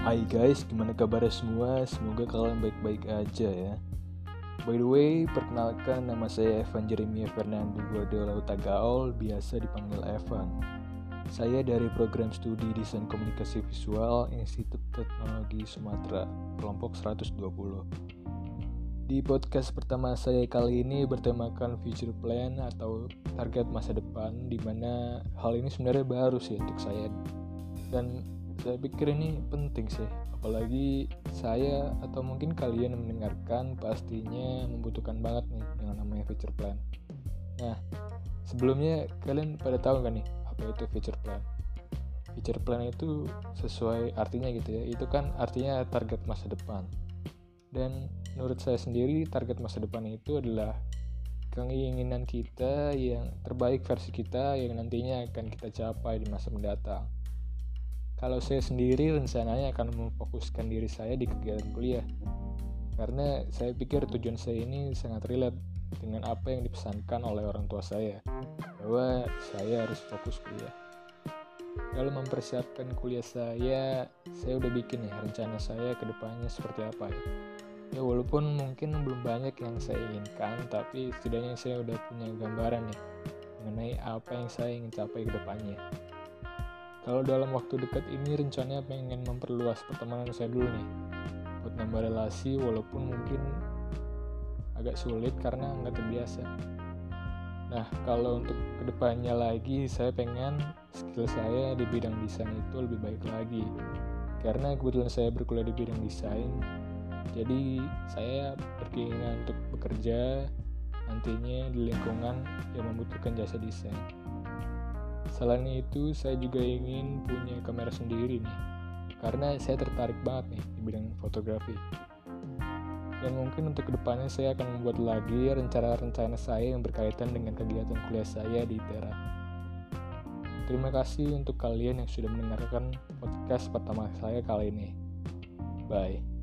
Hai guys, gimana kabarnya semua? Semoga kalian baik-baik aja ya. By the way, perkenalkan nama saya Evan Jeremia Fernando Guardiola Utagaol, biasa dipanggil Evan. Saya dari program studi Desain Komunikasi Visual Institut Teknologi Sumatera, kelompok 120. Di podcast pertama saya kali ini bertemakan future plan atau target masa depan di mana hal ini sebenarnya baru sih untuk saya dan saya pikir ini penting sih apalagi saya atau mungkin kalian yang mendengarkan pastinya membutuhkan banget nih dengan namanya future plan. Nah sebelumnya kalian pada tahu kan nih apa itu future plan? Future plan itu sesuai artinya gitu ya itu kan artinya target masa depan. Dan menurut saya sendiri target masa depan itu adalah keinginan kita yang terbaik versi kita yang nantinya akan kita capai di masa mendatang kalau saya sendiri rencananya akan memfokuskan diri saya di kegiatan kuliah. Karena saya pikir tujuan saya ini sangat relate dengan apa yang dipesankan oleh orang tua saya, bahwa saya harus fokus kuliah. Dalam mempersiapkan kuliah saya, saya udah bikin ya rencana saya ke depannya seperti apa ya. Ya walaupun mungkin belum banyak yang saya inginkan, tapi setidaknya saya udah punya gambaran nih mengenai apa yang saya ingin capai ke depannya. Kalau dalam waktu dekat ini rencananya pengen memperluas pertemanan saya dulu nih buat nambah relasi walaupun mungkin agak sulit karena nggak terbiasa. Nah kalau untuk ke depannya lagi saya pengen skill saya di bidang desain itu lebih baik lagi karena kebetulan saya berkuliah di bidang desain jadi saya berkeinginan untuk bekerja nantinya di lingkungan yang membutuhkan jasa desain. Selain itu, saya juga ingin punya kamera sendiri nih, karena saya tertarik banget nih di bidang fotografi. Dan mungkin untuk ke depannya saya akan membuat lagi rencana-rencana saya yang berkaitan dengan kegiatan kuliah saya di Tera. Terima kasih untuk kalian yang sudah mendengarkan podcast pertama saya kali ini. Bye.